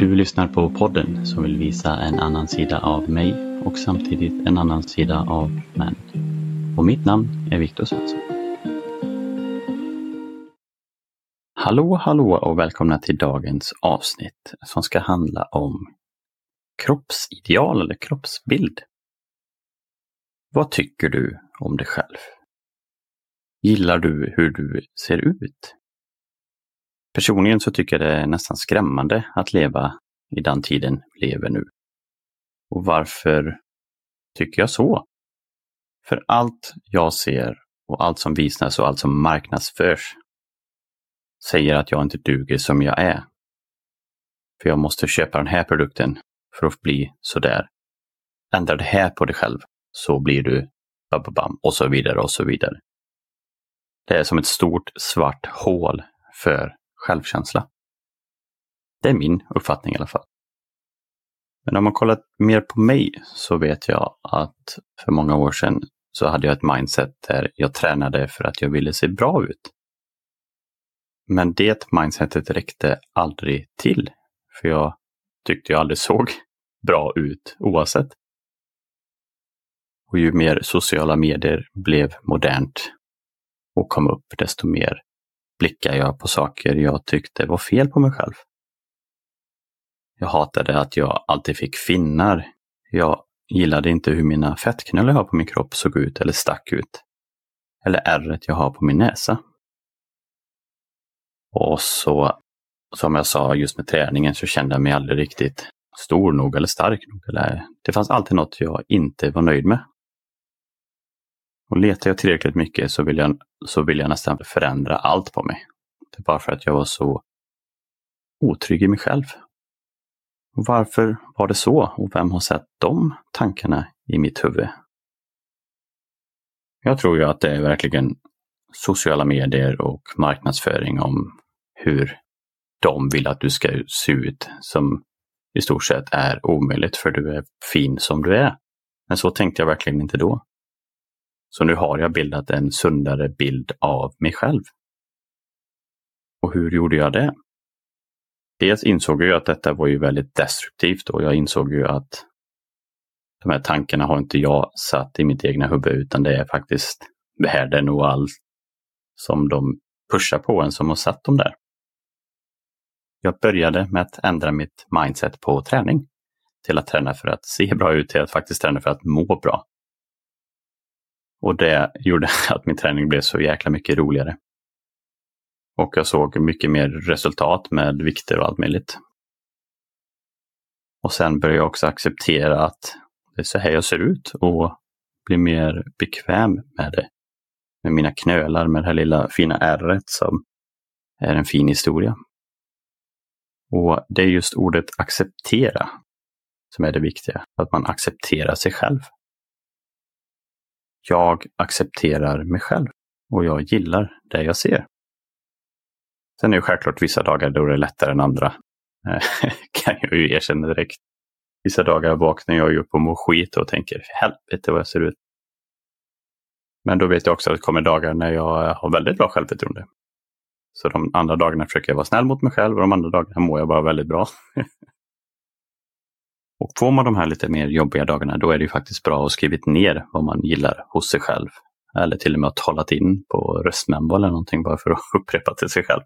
Du lyssnar på podden som vill visa en annan sida av mig och samtidigt en annan sida av män. Och mitt namn är Viktor Svensson. Hallå, hallå och välkomna till dagens avsnitt som ska handla om kroppsideal eller kroppsbild. Vad tycker du om dig själv? Gillar du hur du ser ut? Personligen så tycker jag det är nästan skrämmande att leva i den tiden vi lever nu. Och varför tycker jag så? För allt jag ser och allt som visas och allt som marknadsförs säger att jag inte duger som jag är. För jag måste köpa den här produkten för att bli sådär. Ändra det här på dig själv så blir du bababam och så vidare och så vidare. Det är som ett stort svart hål för självkänsla. Det är min uppfattning i alla fall. Men om man kollar mer på mig så vet jag att för många år sedan så hade jag ett mindset där jag tränade för att jag ville se bra ut. Men det mindsetet räckte aldrig till, för jag tyckte jag aldrig såg bra ut oavsett. Och ju mer sociala medier blev modernt och kom upp, desto mer blickar jag på saker jag tyckte var fel på mig själv. Jag hatade att jag alltid fick finnar. Jag gillade inte hur mina fettknölar jag har på min kropp såg ut eller stack ut. Eller ärret jag har på min näsa. Och så, som jag sa just med träningen, så kände jag mig aldrig riktigt stor nog eller stark nog. Eller, det fanns alltid något jag inte var nöjd med. Och letar jag tillräckligt mycket så vill jag, så vill jag nästan förändra allt på mig. Det är bara för att jag var så otrygg i mig själv. Och varför var det så och vem har sett de tankarna i mitt huvud? Jag tror ju att det är verkligen sociala medier och marknadsföring om hur de vill att du ska se ut som i stort sett är omöjligt för du är fin som du är. Men så tänkte jag verkligen inte då. Så nu har jag bildat en sundare bild av mig själv. Och hur gjorde jag det? Dels insåg jag att detta var ju väldigt destruktivt och jag insåg ju att de här tankarna har inte jag satt i mitt egna huvud utan det är faktiskt världen och allt som de pushar på en som har satt dem där. Jag började med att ändra mitt mindset på träning. Till att träna för att se bra ut till att faktiskt träna för att må bra. Och det gjorde att min träning blev så jäkla mycket roligare. Och jag såg mycket mer resultat med vikter och allt möjligt. Och sen började jag också acceptera att det är så här jag ser ut och bli mer bekväm med det. Med mina knölar, med det här lilla fina ärret som är en fin historia. Och det är just ordet acceptera som är det viktiga, att man accepterar sig själv. Jag accepterar mig själv och jag gillar det jag ser. Sen är det självklart vissa dagar då det är lättare än andra. kan jag ju erkänna direkt. Vissa dagar vaknar jag upp och mår skit och tänker helvete vad jag ser ut. Men då vet jag också att det kommer dagar när jag har väldigt bra självförtroende. Så de andra dagarna försöker jag vara snäll mot mig själv och de andra dagarna mår jag bara väldigt bra. får man de här lite mer jobbiga dagarna, då är det ju faktiskt bra att skrivit ner vad man gillar hos sig själv. Eller till och med talat in på röstmembo eller någonting bara för att upprepa till sig själv.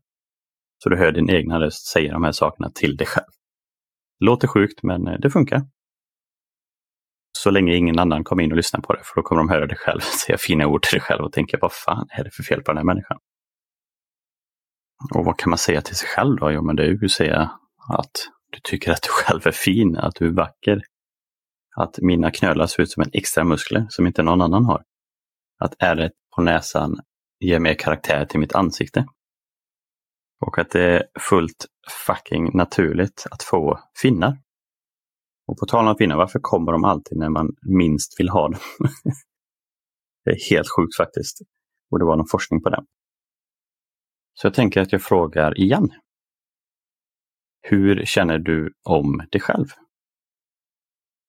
Så du hör din egna röst säga de här sakerna till dig själv. Låter sjukt, men eh, det funkar. Så länge ingen annan kommer in och lyssnar på det, för då kommer de höra dig själv säga fina ord till dig själv och tänka vad fan är det för fel på den här människan? Och vad kan man säga till sig själv då? Jo, men det är ju att säga att du tycker att du själv är fin, att du är vacker. Att mina knölar ser ut som en extra muskler som inte någon annan har. Att ärret på näsan ger mer karaktär till mitt ansikte. Och att det är fullt fucking naturligt att få finnar. Och på tal om finnar, varför kommer de alltid när man minst vill ha dem? det är helt sjukt faktiskt. Och det var någon forskning på det. Så jag tänker att jag frågar igen. Hur känner du om dig själv?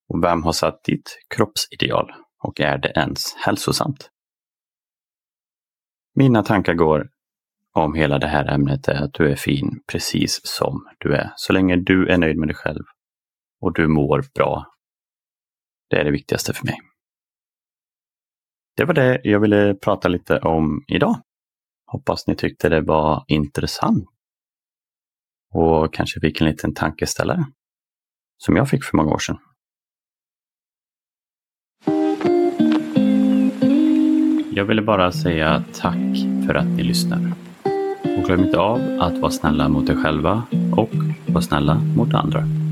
Och vem har satt ditt kroppsideal? Och är det ens hälsosamt? Mina tankar går om hela det här ämnet är att du är fin precis som du är. Så länge du är nöjd med dig själv och du mår bra. Det är det viktigaste för mig. Det var det jag ville prata lite om idag. Hoppas ni tyckte det var intressant. Och kanske fick en liten tankeställare. Som jag fick för många år sedan. Jag ville bara säga tack för att ni lyssnar. Och glöm inte av att vara snälla mot er själva och vara snälla mot andra.